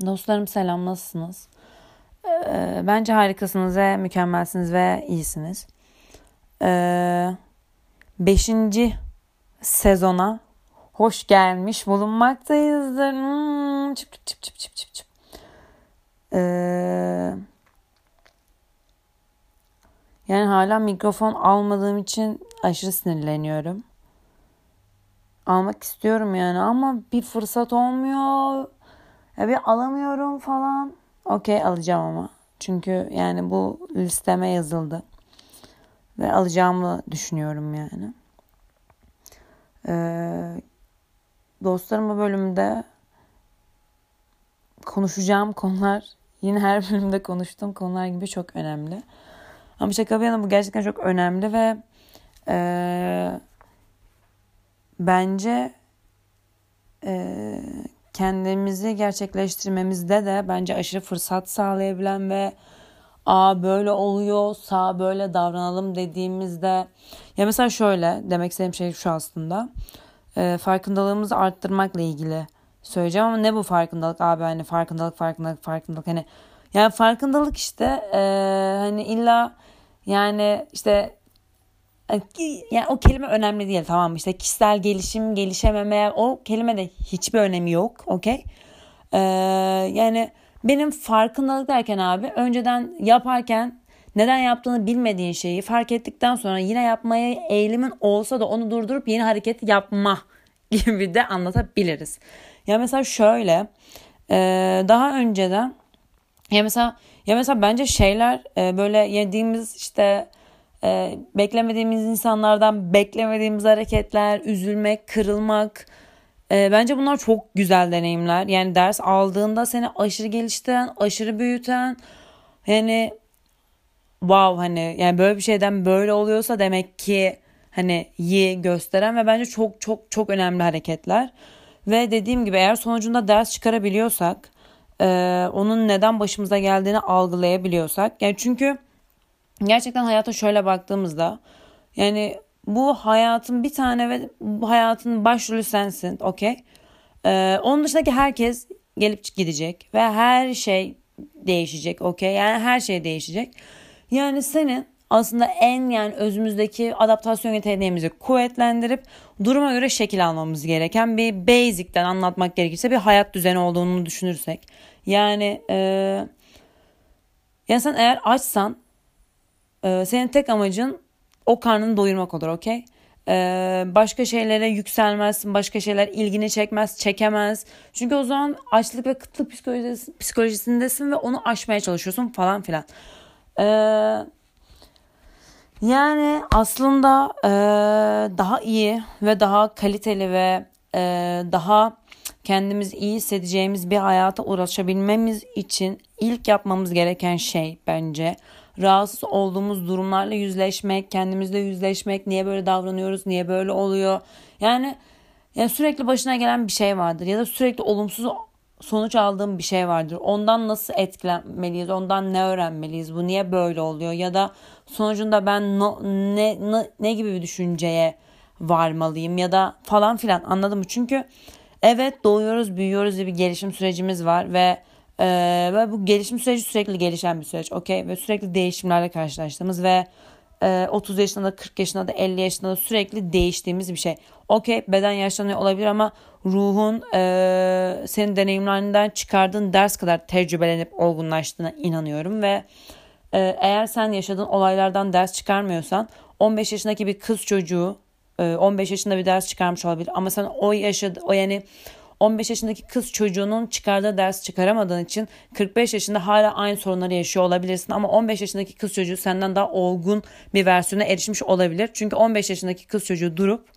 Dostlarım selam nasılsınız? Ee, bence harikasınız ve mükemmelsiniz ve iyisiniz. Ee, beşinci sezona hoş gelmiş bulunmaktayızdır. Hmm, çıp çıp çıp çıp çıp çıp. Ee, yani hala mikrofon almadığım için aşırı sinirleniyorum. Almak istiyorum yani ama bir fırsat olmuyor ya bir alamıyorum falan. Okey alacağım ama. Çünkü yani bu listeme yazıldı. Ve alacağımı düşünüyorum yani. Ee, dostlarımla bölümde konuşacağım konular yine her bölümde konuştuğum konular gibi çok önemli. Ama şaka bir yana bu gerçekten çok önemli ve e, bence e, kendimizi gerçekleştirmemizde de bence aşırı fırsat sağlayabilen ve aa böyle oluyor sağ böyle davranalım dediğimizde ya mesela şöyle demek istediğim şey şu aslında e, farkındalığımızı arttırmakla ilgili söyleyeceğim ama ne bu farkındalık abi? Hani farkındalık farkındalık farkındalık. Hani yani farkındalık işte e, hani illa yani işte yani o kelime önemli değil tamam? İşte kişisel gelişim, gelişememe o kelime de hiçbir önemi yok. Okey? Ee, yani benim farkındalık derken abi önceden yaparken neden yaptığını bilmediğin şeyi fark ettikten sonra yine yapmaya eğilimin olsa da onu durdurup yeni hareket yapma gibi de anlatabiliriz. Ya mesela şöyle e, daha önceden ya mesela ya mesela bence şeyler e, böyle yediğimiz işte e, beklemediğimiz insanlardan beklemediğimiz hareketler, üzülmek, kırılmak. E, bence bunlar çok güzel deneyimler. Yani ders aldığında seni aşırı geliştiren, aşırı büyüten. Yani wow hani yani böyle bir şeyden böyle oluyorsa demek ki hani iyi gösteren ve bence çok çok çok önemli hareketler. Ve dediğim gibi eğer sonucunda ders çıkarabiliyorsak, e, onun neden başımıza geldiğini algılayabiliyorsak. Yani çünkü gerçekten hayata şöyle baktığımızda yani bu hayatın bir tane ve bu hayatın başrolü sensin okey. Ee, onun dışındaki herkes gelip gidecek ve her şey değişecek okey. Yani her şey değişecek. Yani senin aslında en yani özümüzdeki adaptasyon yeteneğimizi kuvvetlendirip duruma göre şekil almamız gereken bir basic'ten anlatmak gerekirse bir hayat düzeni olduğunu düşünürsek. Yani e, yani sen eğer açsan ee, senin tek amacın o karnını doyurmak olur okey? Ee, başka şeylere yükselmezsin, başka şeyler ilgini çekmez, çekemez. Çünkü o zaman açlık ve kıtlık psikolojisi, psikolojisindesin ve onu aşmaya çalışıyorsun falan filan. Ee, yani aslında e, daha iyi ve daha kaliteli ve e, daha kendimiz iyi hissedeceğimiz bir hayata uğraşabilmemiz için ilk yapmamız gereken şey bence rahatsız olduğumuz durumlarla yüzleşmek, kendimizle yüzleşmek, niye böyle davranıyoruz, niye böyle oluyor. Yani yani sürekli başına gelen bir şey vardır ya da sürekli olumsuz sonuç aldığım bir şey vardır. Ondan nasıl etkilenmeliyiz? Ondan ne öğrenmeliyiz? Bu niye böyle oluyor? Ya da sonucunda ben no, ne, ne ne gibi bir düşünceye varmalıyım ya da falan filan anladın mı? Çünkü evet doğuyoruz, büyüyoruz bir gelişim sürecimiz var ve ee, ve bu gelişim süreci sürekli gelişen bir süreç. Okey ve sürekli değişimlerle karşılaştığımız ve e, 30 yaşında da 40 yaşında da 50 yaşında da sürekli değiştiğimiz bir şey. Okey beden yaşlanıyor olabilir ama ruhun e, senin deneyimlerinden çıkardığın ders kadar tecrübelenip olgunlaştığına inanıyorum ve e, eğer sen yaşadığın olaylardan ders çıkarmıyorsan 15 yaşındaki bir kız çocuğu e, 15 yaşında bir ders çıkarmış olabilir ama sen o yaşadı o yani 15 yaşındaki kız çocuğunun çıkardığı ders çıkaramadığın için 45 yaşında hala aynı sorunları yaşıyor olabilirsin ama 15 yaşındaki kız çocuğu senden daha olgun bir versiyona erişmiş olabilir. Çünkü 15 yaşındaki kız çocuğu durup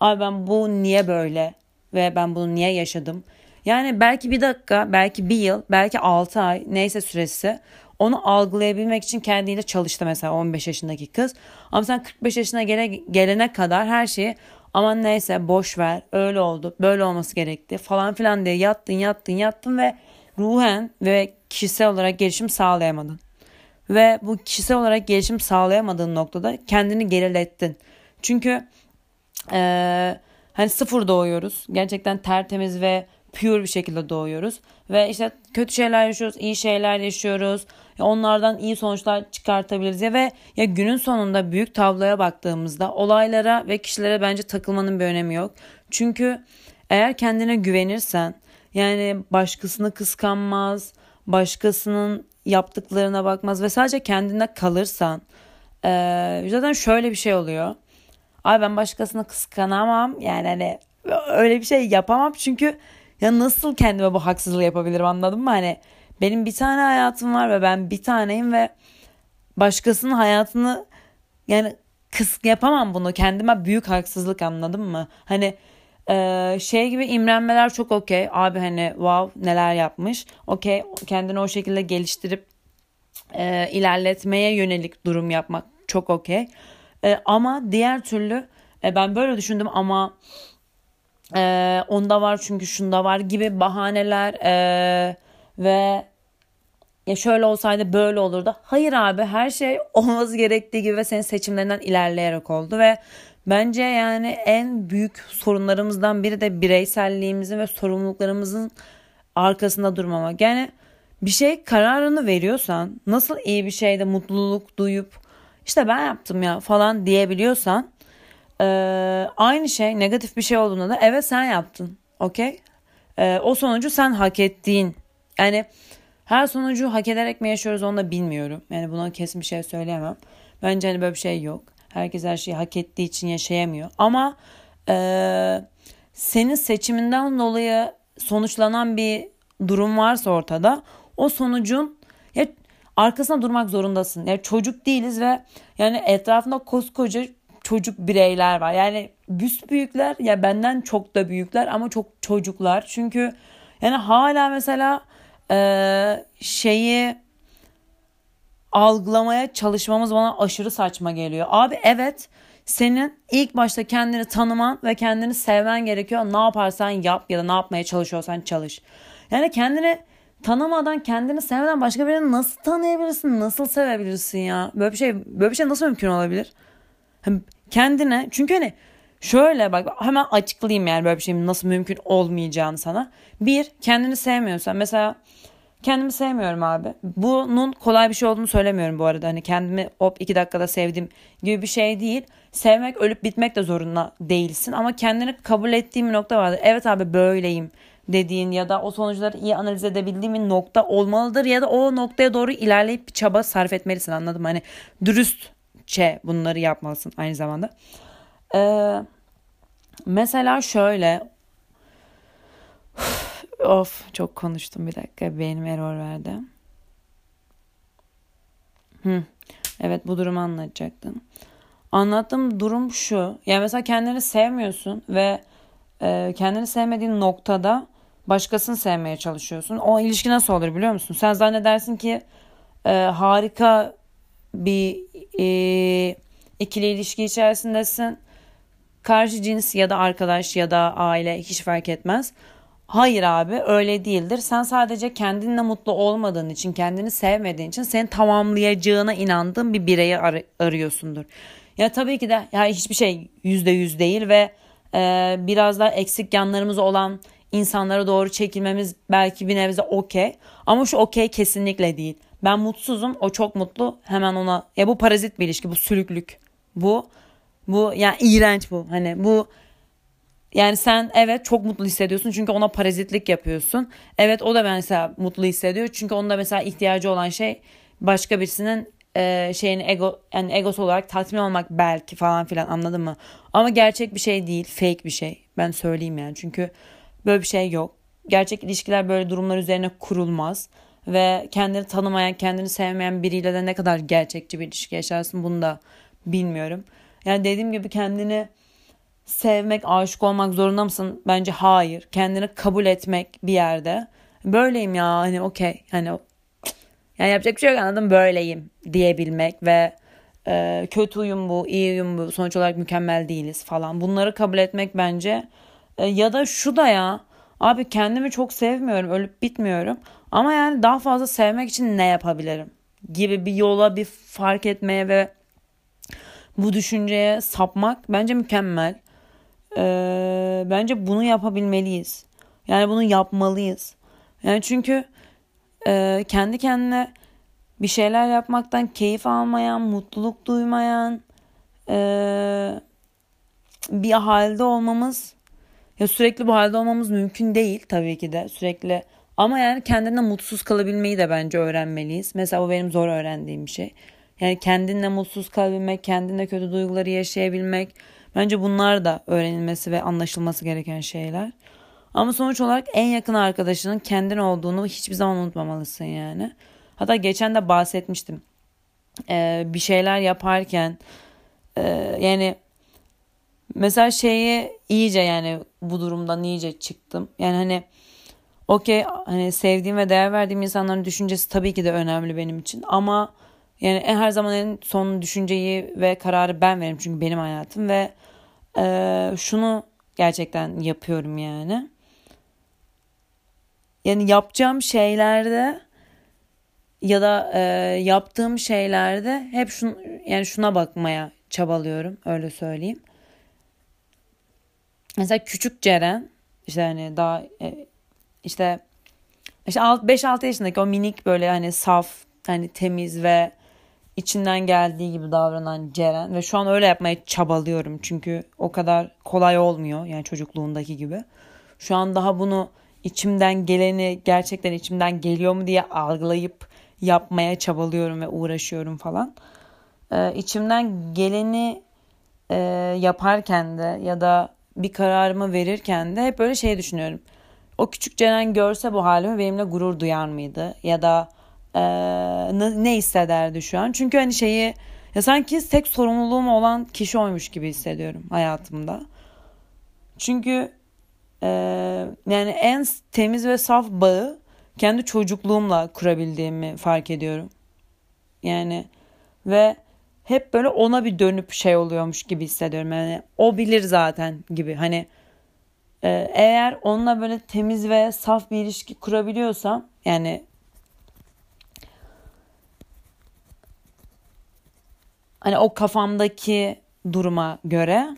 abi ben bu niye böyle ve ben bunu niye yaşadım? Yani belki bir dakika, belki bir yıl, belki 6 ay neyse süresi onu algılayabilmek için kendiyle çalıştı mesela 15 yaşındaki kız. Ama sen 45 yaşına gele, gelene kadar her şeyi Aman neyse boş ver öyle oldu böyle olması gerekti falan filan diye yattın yattın yattın ve ruhen ve kişisel olarak gelişim sağlayamadın. Ve bu kişisel olarak gelişim sağlayamadığın noktada kendini gerilettin. Çünkü ee, hani sıfır doğuyoruz. Gerçekten tertemiz ve pure bir şekilde doğuyoruz. Ve işte kötü şeyler yaşıyoruz, iyi şeyler yaşıyoruz. Onlardan iyi sonuçlar çıkartabiliriz ya ve ya günün sonunda büyük tabloya baktığımızda olaylara ve kişilere bence takılmanın bir önemi yok. Çünkü eğer kendine güvenirsen yani başkasını kıskanmaz, başkasının yaptıklarına bakmaz ve sadece kendine kalırsan ee, zaten şöyle bir şey oluyor. Ay ben başkasını kıskanamam yani hani öyle bir şey yapamam çünkü ya nasıl kendime bu haksızlığı yapabilirim anladın mı? Hani benim bir tane hayatım var ve ben bir taneyim ve başkasının hayatını yani kıs yapamam bunu kendime büyük haksızlık anladın mı? Hani ee, şey gibi imrenmeler çok okey. Abi hani wow neler yapmış. Okey kendini o şekilde geliştirip e, ilerletmeye yönelik durum yapmak çok okey. E, ama diğer türlü e, ben böyle düşündüm ama e, onda var çünkü şunda var gibi bahaneler e, ve ya şöyle olsaydı böyle olurdu. Hayır abi her şey olması gerektiği gibi ve senin seçimlerinden ilerleyerek oldu ve bence yani en büyük sorunlarımızdan biri de bireyselliğimizin ve sorumluluklarımızın arkasında durmamak. Yani bir şey kararını veriyorsan nasıl iyi bir şeyde mutluluk duyup işte ben yaptım ya falan diyebiliyorsan e, aynı şey negatif bir şey olduğunda da evet sen yaptın okey e, o sonucu sen hak ettiğin yani her sonucu hak ederek mi yaşıyoruz onu da bilmiyorum yani buna kesin bir şey söyleyemem bence hani böyle bir şey yok herkes her şeyi hak ettiği için yaşayamıyor ama e, senin seçiminden dolayı sonuçlanan bir durum varsa ortada o sonucun ya arkasına durmak zorundasın. Yani çocuk değiliz ve yani etrafında koskoca çocuk bireyler var. Yani büyükler ya benden çok da büyükler ama çok çocuklar. Çünkü yani hala mesela e, şeyi algılamaya çalışmamız bana aşırı saçma geliyor. Abi evet senin ilk başta kendini tanıman ve kendini sevmen gerekiyor. Ne yaparsan yap ya da ne yapmaya çalışıyorsan çalış. Yani kendini tanımadan kendini sevmeden başka birini nasıl tanıyabilirsin? Nasıl sevebilirsin ya? Böyle bir şey böyle bir şey nasıl mümkün olabilir? Kendine çünkü hani şöyle bak hemen açıklayayım yani böyle bir şeyin nasıl mümkün olmayacağını sana. Bir kendini sevmiyorsan mesela kendimi sevmiyorum abi. Bunun kolay bir şey olduğunu söylemiyorum bu arada. Hani kendimi hop iki dakikada sevdim gibi bir şey değil. Sevmek ölüp bitmek de zorunda değilsin. Ama kendini kabul ettiğim bir nokta vardır. Evet abi böyleyim dediğin ya da o sonuçları iyi analiz edebildiğin bir nokta olmalıdır ya da o noktaya doğru ilerleyip bir çaba sarf etmelisin anladım? Hani dürüstçe bunları yapmalısın aynı zamanda. Ee, mesela şöyle of çok konuştum bir dakika benim error verdi. Hı. Evet bu durumu anlatacaktım. Anlattığım durum şu. Yani mesela kendini sevmiyorsun ve e, kendini sevmediğin noktada başkasını sevmeye çalışıyorsun. O ilişki nasıl olur biliyor musun? Sen zannedersin ki e, harika bir e, ikili ilişki içerisindesin. Karşı cins ya da arkadaş ya da aile hiç fark etmez. Hayır abi öyle değildir. Sen sadece kendinle mutlu olmadığın için, kendini sevmediğin için seni tamamlayacağına inandığın bir bireyi ar- arıyorsundur. Ya tabii ki de yani hiçbir şey yüzde yüz değil ve e, biraz daha eksik yanlarımız olan insanlara doğru çekilmemiz belki bir nebze okey. Ama şu okey kesinlikle değil. Ben mutsuzum, o çok mutlu. Hemen ona ya bu parazit bir ilişki, bu sülüklük. Bu bu yani iğrenç bu. Hani bu yani sen evet çok mutlu hissediyorsun çünkü ona parazitlik yapıyorsun. Evet o da mesela mutlu hissediyor çünkü onda mesela ihtiyacı olan şey başka birisinin e, şeyini ego yani egosu olarak tatmin olmak belki falan filan anladın mı? Ama gerçek bir şey değil, fake bir şey. Ben söyleyeyim yani. Çünkü Böyle bir şey yok. Gerçek ilişkiler böyle durumlar üzerine kurulmaz. Ve kendini tanımayan, kendini sevmeyen biriyle de ne kadar gerçekçi bir ilişki yaşarsın bunu da bilmiyorum. Yani dediğim gibi kendini sevmek, aşık olmak zorunda mısın? Bence hayır. Kendini kabul etmek bir yerde. Böyleyim ya hani okey. Hani yani yapacak bir şey yok anladım böyleyim diyebilmek ve e, kötü uyum bu, iyi uyum bu, sonuç olarak mükemmel değiliz falan. Bunları kabul etmek bence e, ya da şu da ya abi kendimi çok sevmiyorum ölüp bitmiyorum ama yani daha fazla sevmek için ne yapabilirim gibi bir yola bir fark etmeye ve bu düşünceye sapmak bence mükemmel. Ee, bence bunu yapabilmeliyiz. Yani bunu yapmalıyız. Yani çünkü e, kendi kendine bir şeyler yapmaktan keyif almayan, mutluluk duymayan e, bir halde olmamız ya sürekli bu halde olmamız mümkün değil tabii ki de sürekli ama yani kendine mutsuz kalabilmeyi de bence öğrenmeliyiz. Mesela bu benim zor öğrendiğim bir şey. Yani kendinle mutsuz kalabilmek, kendinle kötü duyguları yaşayabilmek. Bence bunlar da öğrenilmesi ve anlaşılması gereken şeyler. Ama sonuç olarak en yakın arkadaşının kendin olduğunu hiçbir zaman unutmamalısın yani. Hatta geçen de bahsetmiştim. Ee, bir şeyler yaparken e, yani mesela şeyi iyice yani bu durumdan iyice çıktım. Yani hani okey hani sevdiğim ve değer verdiğim insanların düşüncesi tabii ki de önemli benim için ama yani her zaman en son düşünceyi ve kararı ben veririm çünkü benim hayatım ve e, şunu gerçekten yapıyorum yani. Yani yapacağım şeylerde ya da e, yaptığım şeylerde hep şun, yani şuna bakmaya çabalıyorum öyle söyleyeyim. Mesela küçük Ceren işte hani daha e, işte işte 5-6 yaşındaki o minik böyle hani saf hani temiz ve içinden geldiği gibi davranan Ceren ve şu an öyle yapmaya çabalıyorum çünkü o kadar kolay olmuyor yani çocukluğundaki gibi. Şu an daha bunu içimden geleni gerçekten içimden geliyor mu diye algılayıp yapmaya çabalıyorum ve uğraşıyorum falan. Ee, içimden geleni e, yaparken de ya da bir kararımı verirken de hep böyle şey düşünüyorum. O küçük Ceren görse bu halimi benimle gurur duyar mıydı? Ya da e, ne hissederdi şu an? Çünkü hani şeyi ya sanki tek sorumluluğum olan kişi oymuş gibi hissediyorum hayatımda. Çünkü e, yani en temiz ve saf bağı kendi çocukluğumla kurabildiğimi fark ediyorum. Yani ve hep böyle ona bir dönüp şey oluyormuş gibi hissediyorum. Yani o bilir zaten gibi. Hani e, eğer onunla böyle temiz ve saf bir ilişki kurabiliyorsam yani hani o kafamdaki duruma göre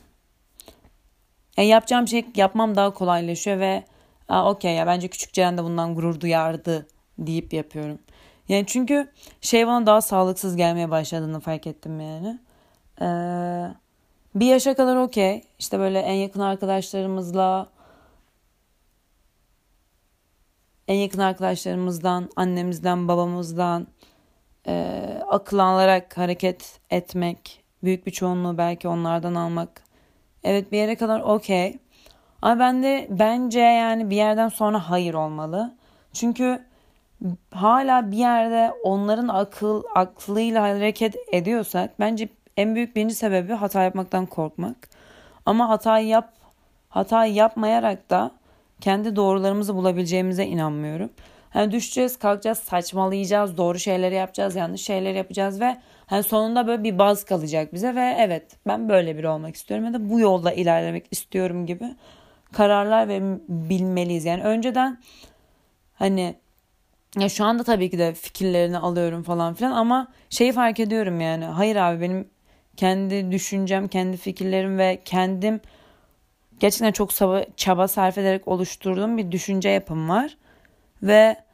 yani yapacağım şey yapmam daha kolaylaşıyor ve okey ya bence küçük Ceren de bundan gurur duyardı deyip yapıyorum. Yani çünkü şey bana daha sağlıksız gelmeye başladığını fark ettim yani. Ee, bir yaşa kadar okey. İşte böyle en yakın arkadaşlarımızla en yakın arkadaşlarımızdan, annemizden, babamızdan e, akıl alarak hareket etmek, büyük bir çoğunluğu belki onlardan almak. Evet bir yere kadar okey. Ama ben de bence yani bir yerden sonra hayır olmalı. Çünkü hala bir yerde onların akıl aklıyla hareket ediyorsak bence en büyük birinci sebebi hata yapmaktan korkmak. Ama hata yap hata yapmayarak da kendi doğrularımızı bulabileceğimize inanmıyorum. Hani düşeceğiz, kalkacağız, saçmalayacağız, doğru şeyleri yapacağız, yanlış şeyleri yapacağız ve hani sonunda böyle bir baz kalacak bize ve evet ben böyle biri olmak istiyorum ya da bu yolda ilerlemek istiyorum gibi kararlar ve bilmeliyiz. Yani önceden hani ya şu anda tabii ki de fikirlerini alıyorum falan filan ama şeyi fark ediyorum yani. Hayır abi benim kendi düşüncem, kendi fikirlerim ve kendim gerçekten çok çaba, çaba sarf ederek oluşturduğum bir düşünce yapım var. Ve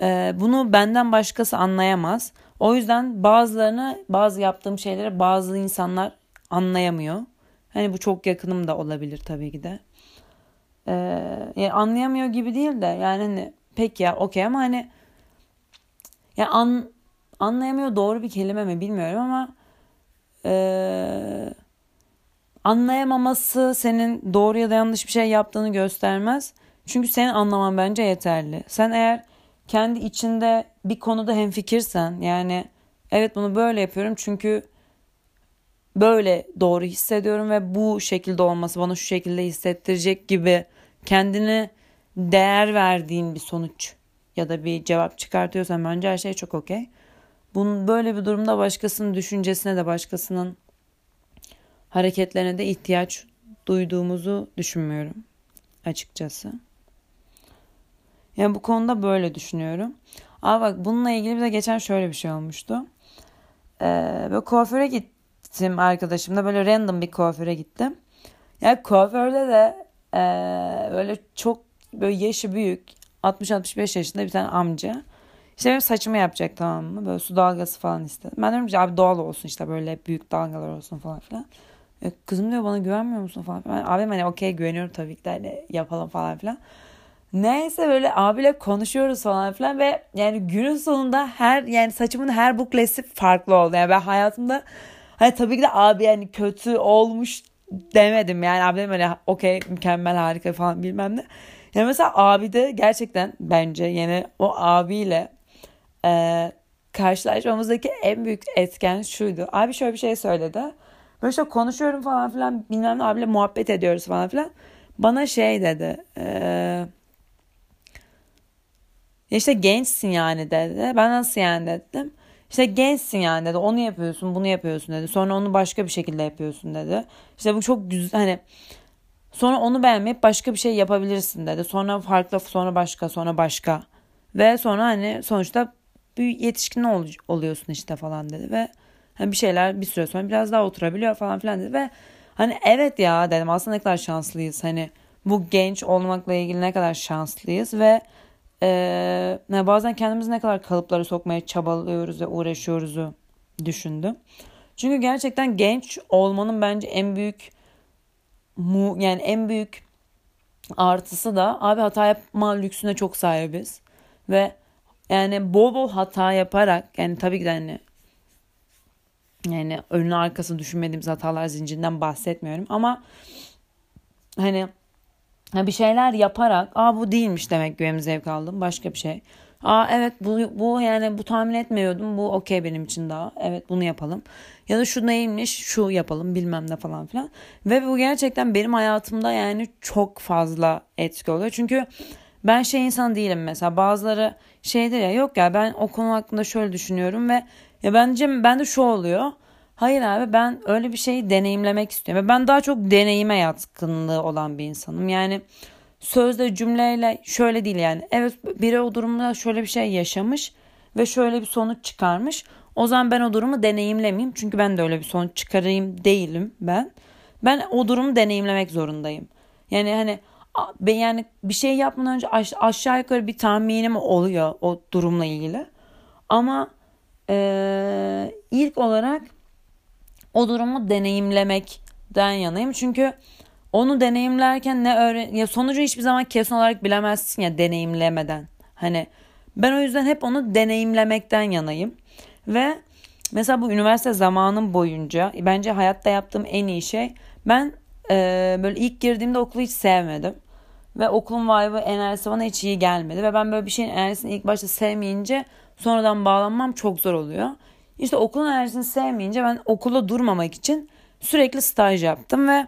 e, bunu benden başkası anlayamaz. O yüzden bazılarını, bazı yaptığım şeyleri bazı insanlar anlayamıyor. Hani bu çok yakınım da olabilir tabii ki de. Ee, yani anlayamıyor gibi değil de yani hani pek ya okey ama hani ya an, anlayamıyor doğru bir kelime mi bilmiyorum ama e, anlayamaması senin doğru ya da yanlış bir şey yaptığını göstermez. Çünkü senin anlaman bence yeterli. Sen eğer kendi içinde bir konuda hemfikirsen yani evet bunu böyle yapıyorum çünkü böyle doğru hissediyorum ve bu şekilde olması bana şu şekilde hissettirecek gibi kendine değer verdiğin bir sonuç ya da bir cevap çıkartıyorsan bence her şey çok okey. Bunun böyle bir durumda başkasının düşüncesine de başkasının hareketlerine de ihtiyaç duyduğumuzu düşünmüyorum açıkçası. Yani bu konuda böyle düşünüyorum. Ama bak bununla ilgili bir de geçen şöyle bir şey olmuştu. Ee, böyle kuaföre gittim arkadaşımla böyle random bir kuaföre gittim. Yani kuaförde de e, böyle çok böyle yaşı büyük 60-65 yaşında bir tane amca. İşte benim saçımı yapacak tamam mı? Böyle su dalgası falan istedim. Ben diyorum ki abi doğal olsun işte böyle büyük dalgalar olsun falan filan. E, kızım diyor bana güvenmiyor musun falan. Ben abim hani okey güveniyorum tabii ki de hani yapalım falan filan. Neyse böyle abiyle konuşuyoruz falan filan ve yani günün sonunda her yani saçımın her buklesi farklı oldu. Yani ben hayatımda hani tabii ki de abi yani kötü olmuş demedim. Yani abi dedim hani okey mükemmel harika falan bilmem ne. Yani mesela abi de gerçekten bence yani o abiyle e, karşılaşmamızdaki en büyük etken şuydu. Abi şöyle bir şey söyledi. Böyle işte konuşuyorum falan filan bilmem ne abiyle muhabbet ediyoruz falan filan. Bana şey dedi. Eee işte gençsin yani dedi. Ben nasıl yani dedim. İşte gençsin yani dedi. Onu yapıyorsun, bunu yapıyorsun dedi. Sonra onu başka bir şekilde yapıyorsun dedi. İşte bu çok güzel hani sonra onu beğenmeyip başka bir şey yapabilirsin dedi. Sonra farklı, sonra başka, sonra başka. Ve sonra hani sonuçta bir yetişkin ol, oluyorsun işte falan dedi ve hani bir şeyler bir süre sonra biraz daha oturabiliyor falan filan dedi ve hani evet ya dedim aslında ne kadar şanslıyız hani bu genç olmakla ilgili ne kadar şanslıyız ve ee, bazen kendimizi ne kadar kalıplara sokmaya çabalıyoruz ve uğraşıyoruzu düşündüm. Çünkü gerçekten genç olmanın bence en büyük mu yani en büyük artısı da abi hata yapma lüksüne çok sahibiz. Ve yani bol bol hata yaparak yani tabii ki de hani yani önüne arkasını düşünmediğimiz hatalar zincirinden bahsetmiyorum ama hani bir şeyler yaparak aa bu değilmiş demek ki benim zevk aldım başka bir şey. Aa evet bu, bu yani bu tahmin etmiyordum bu okey benim için daha evet bunu yapalım. Ya da şu neymiş şu yapalım bilmem ne falan filan. Ve bu gerçekten benim hayatımda yani çok fazla etki oluyor. Çünkü ben şey insan değilim mesela bazıları şeydir ya yok ya ben o konu hakkında şöyle düşünüyorum ve ya bence bende şu oluyor. Hayır abi ben öyle bir şeyi deneyimlemek istiyorum. Ben daha çok deneyime yatkınlığı olan bir insanım. Yani sözle cümleyle şöyle değil yani. Evet biri o durumda şöyle bir şey yaşamış ve şöyle bir sonuç çıkarmış. O zaman ben o durumu deneyimlemeyeyim. Çünkü ben de öyle bir sonuç çıkarayım değilim ben. Ben o durumu deneyimlemek zorundayım. Yani hani yani bir şey yapmadan önce aşağı yukarı bir tahminim oluyor o durumla ilgili. Ama e, ilk olarak o durumu deneyimlemekten yanayım. Çünkü onu deneyimlerken ne öğren ya sonucu hiçbir zaman kesin olarak bilemezsin ya deneyimlemeden. Hani ben o yüzden hep onu deneyimlemekten yanayım. Ve mesela bu üniversite zamanım boyunca bence hayatta yaptığım en iyi şey ben e, böyle ilk girdiğimde okulu hiç sevmedim. Ve okulun vibe'ı enerjisi bana hiç iyi gelmedi. Ve ben böyle bir şeyin enerjisini ilk başta sevmeyince sonradan bağlanmam çok zor oluyor. İşte okulun enerjisini sevmeyince ben okula durmamak için sürekli staj yaptım ve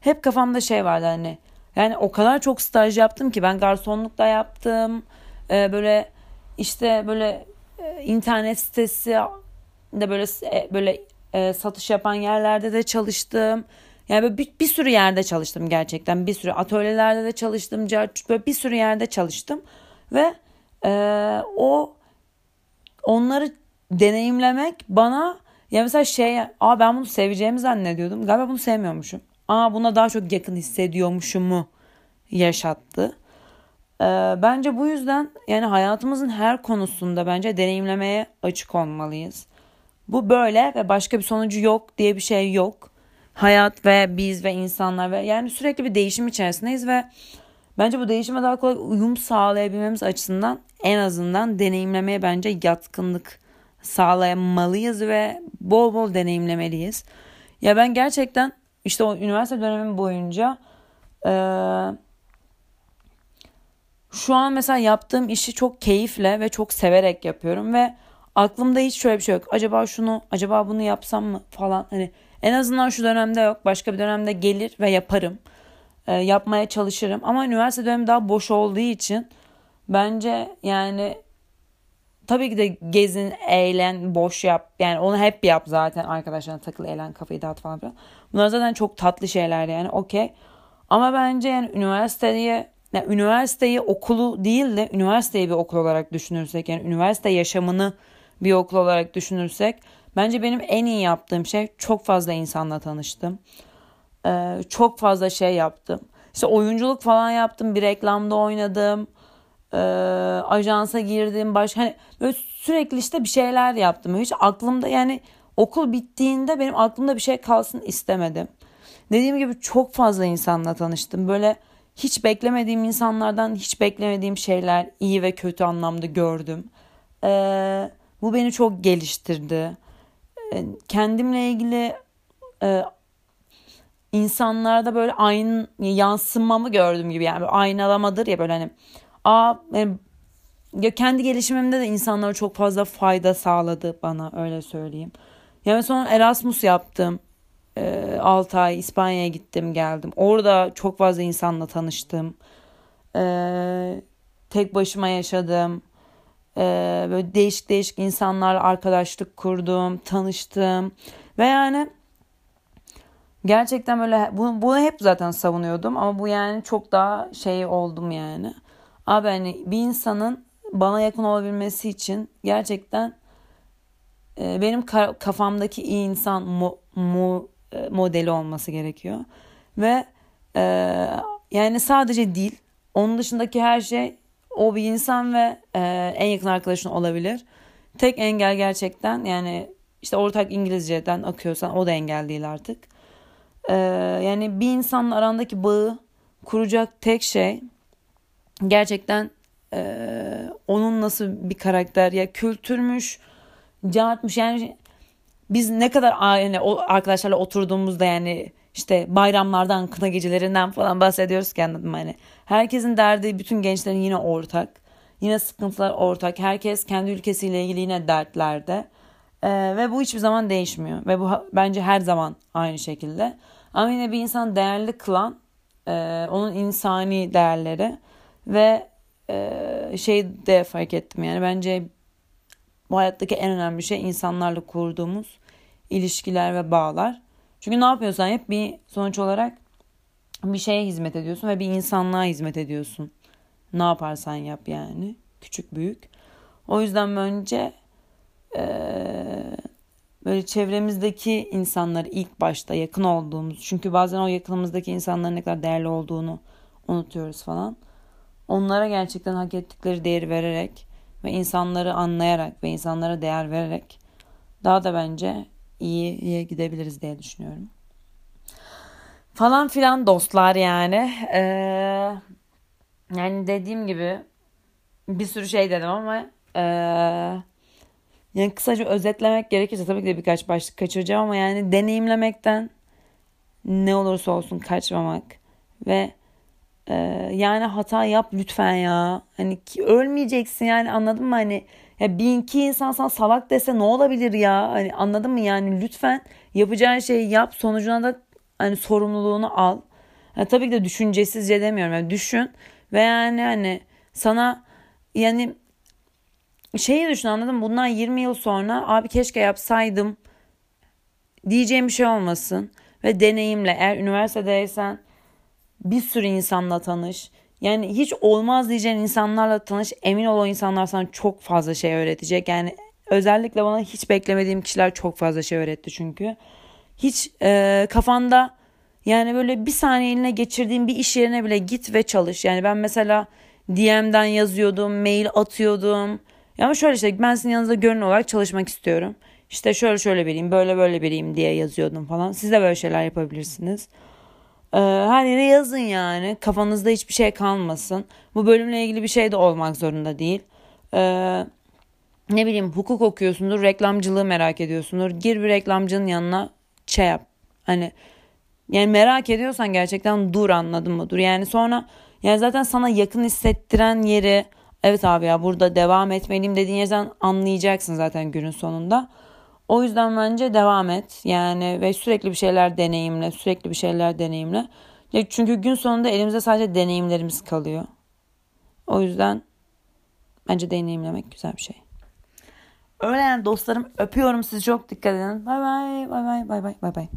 hep kafamda şey vardı hani yani o kadar çok staj yaptım ki ben garsonluk da yaptım. Ee, böyle işte böyle e, internet sitesi de böyle e, böyle e, satış yapan yerlerde de çalıştım. Yani böyle bir, bir sürü yerde çalıştım gerçekten. Bir sürü atölyelerde de çalıştım. Böyle bir sürü yerde çalıştım. Ve e, o onları deneyimlemek bana ya mesela şey aa ben bunu seveceğimi zannediyordum. Galiba bunu sevmiyormuşum. Aa buna daha çok yakın hissediyormuşumu yaşattı. Ee, bence bu yüzden yani hayatımızın her konusunda bence deneyimlemeye açık olmalıyız. Bu böyle ve başka bir sonucu yok diye bir şey yok. Hayat ve biz ve insanlar ve yani sürekli bir değişim içerisindeyiz ve bence bu değişime daha kolay uyum sağlayabilmemiz açısından en azından deneyimlemeye bence yatkınlık sağlamalıyız ve bol bol deneyimlemeliyiz. Ya ben gerçekten işte o üniversite dönemim boyunca e, şu an mesela yaptığım işi çok keyifle ve çok severek yapıyorum ve aklımda hiç şöyle bir şey yok. Acaba şunu, acaba bunu yapsam mı falan. Hani en azından şu dönemde yok. Başka bir dönemde gelir ve yaparım. E, yapmaya çalışırım. Ama üniversite dönemi daha boş olduğu için bence yani Tabii ki de gezin, eğlen, boş yap. Yani onu hep yap zaten arkadaşlarına takıl, eğlen, kafayı dağıt falan filan. Bunlar zaten çok tatlı şeyler yani okey. Ama bence yani üniversiteyi yani üniversiteyi okulu değil de üniversiteyi bir okul olarak düşünürsek yani üniversite yaşamını bir okul olarak düşünürsek bence benim en iyi yaptığım şey çok fazla insanla tanıştım. Ee, çok fazla şey yaptım. işte oyunculuk falan yaptım. Bir reklamda oynadım. Ee, ajansa girdim. Baş, hani sürekli işte bir şeyler yaptım. Hiç aklımda yani okul bittiğinde benim aklımda bir şey kalsın istemedim. Dediğim gibi çok fazla insanla tanıştım. Böyle hiç beklemediğim insanlardan hiç beklemediğim şeyler iyi ve kötü anlamda gördüm. Ee, bu beni çok geliştirdi. Ee, kendimle ilgili e, insanlarda böyle aynı yansımamı gördüm gibi yani aynalamadır ya böyle hani aa benim, ya kendi gelişimimde de insanlara çok fazla fayda sağladı bana öyle söyleyeyim. Yani sonra Erasmus yaptım. E, 6 ay İspanya'ya gittim geldim. Orada çok fazla insanla tanıştım. E, tek başıma yaşadım. E, böyle değişik değişik insanlarla arkadaşlık kurdum, tanıştım. Ve yani gerçekten böyle bunu, bunu hep zaten savunuyordum ama bu yani çok daha şey oldum yani. Abi hani bir insanın bana yakın olabilmesi için gerçekten e, benim kafamdaki iyi insan mo, mo, e, modeli olması gerekiyor. Ve e, yani sadece dil, onun dışındaki her şey o bir insan ve e, en yakın arkadaşın olabilir. Tek engel gerçekten yani işte ortak İngilizceden akıyorsan o da engel değil artık. E, yani bir insanla arandaki bağı kuracak tek şey gerçekten e, onun nasıl bir karakter ya kültürmüş, cartmış yani biz ne kadar yani arkadaşlarla oturduğumuzda yani işte bayramlardan, kına gecelerinden falan bahsediyoruz ki anladım hani. Herkesin derdi bütün gençlerin yine ortak. Yine sıkıntılar ortak. Herkes kendi ülkesiyle ilgili yine dertlerde. Ee, ve bu hiçbir zaman değişmiyor. Ve bu bence her zaman aynı şekilde. Ama yine bir insan değerli kılan e, onun insani değerleri ve e, şey de fark ettim yani bence bu hayattaki en önemli şey insanlarla kurduğumuz ilişkiler ve bağlar. Çünkü ne yapıyorsan hep bir sonuç olarak bir şeye hizmet ediyorsun ve bir insanlığa hizmet ediyorsun. Ne yaparsan yap yani. Küçük büyük. O yüzden önce ee, böyle çevremizdeki insanları ilk başta yakın olduğumuz çünkü bazen o yakınımızdaki insanların ne kadar değerli olduğunu unutuyoruz falan. Onlara gerçekten hak ettikleri değeri vererek ve insanları anlayarak ve insanlara değer vererek daha da bence iyiye gidebiliriz diye düşünüyorum. Falan filan dostlar yani. Ee, yani dediğim gibi bir sürü şey dedim ama ee, yani kısaca özetlemek gerekirse tabii ki de birkaç başlık kaçıracağım ama yani deneyimlemekten ne olursa olsun kaçmamak ve e, yani hata yap lütfen ya. Hani ölmeyeceksin yani anladın mı hani ya bin iki insan sana salak dese ne olabilir ya? Hani anladın mı yani lütfen yapacağın şeyi yap sonucuna da hani sorumluluğunu al. Yani tabii ki de düşüncesizce demiyorum. Yani düşün ve yani hani sana yani şeyi düşün anladın mı? Bundan 20 yıl sonra abi keşke yapsaydım diyeceğim bir şey olmasın. Ve deneyimle eğer üniversitedeysen bir sürü insanla tanış. Yani hiç olmaz diyeceğin insanlarla tanış. Emin ol o insanlar sana çok fazla şey öğretecek. Yani özellikle bana hiç beklemediğim kişiler çok fazla şey öğretti çünkü. Hiç e, kafanda yani böyle bir saniye eline geçirdiğin bir iş yerine bile git ve çalış. Yani ben mesela DM'den yazıyordum, mail atıyordum. Ama şöyle işte ben sizin yanınızda görün olarak çalışmak istiyorum. İşte şöyle şöyle biriyim, böyle böyle biriyim diye yazıyordum falan. Siz de böyle şeyler yapabilirsiniz. Ee, her yazın yani. Kafanızda hiçbir şey kalmasın. Bu bölümle ilgili bir şey de olmak zorunda değil. Ee, ne bileyim hukuk okuyorsundur, reklamcılığı merak ediyorsundur. Gir bir reklamcının yanına şey yap. Hani yani merak ediyorsan gerçekten dur anladın mı? Dur yani sonra yani zaten sana yakın hissettiren yeri evet abi ya burada devam etmeliyim dediğin yerden anlayacaksın zaten günün sonunda. O yüzden bence devam et. Yani ve sürekli bir şeyler deneyimle, sürekli bir şeyler deneyimle. Çünkü gün sonunda elimizde sadece deneyimlerimiz kalıyor. O yüzden bence deneyimlemek güzel bir şey. Öyle yani dostlarım öpüyorum sizi çok dikkat edin. Bay bay bay bay bay bay bay bay.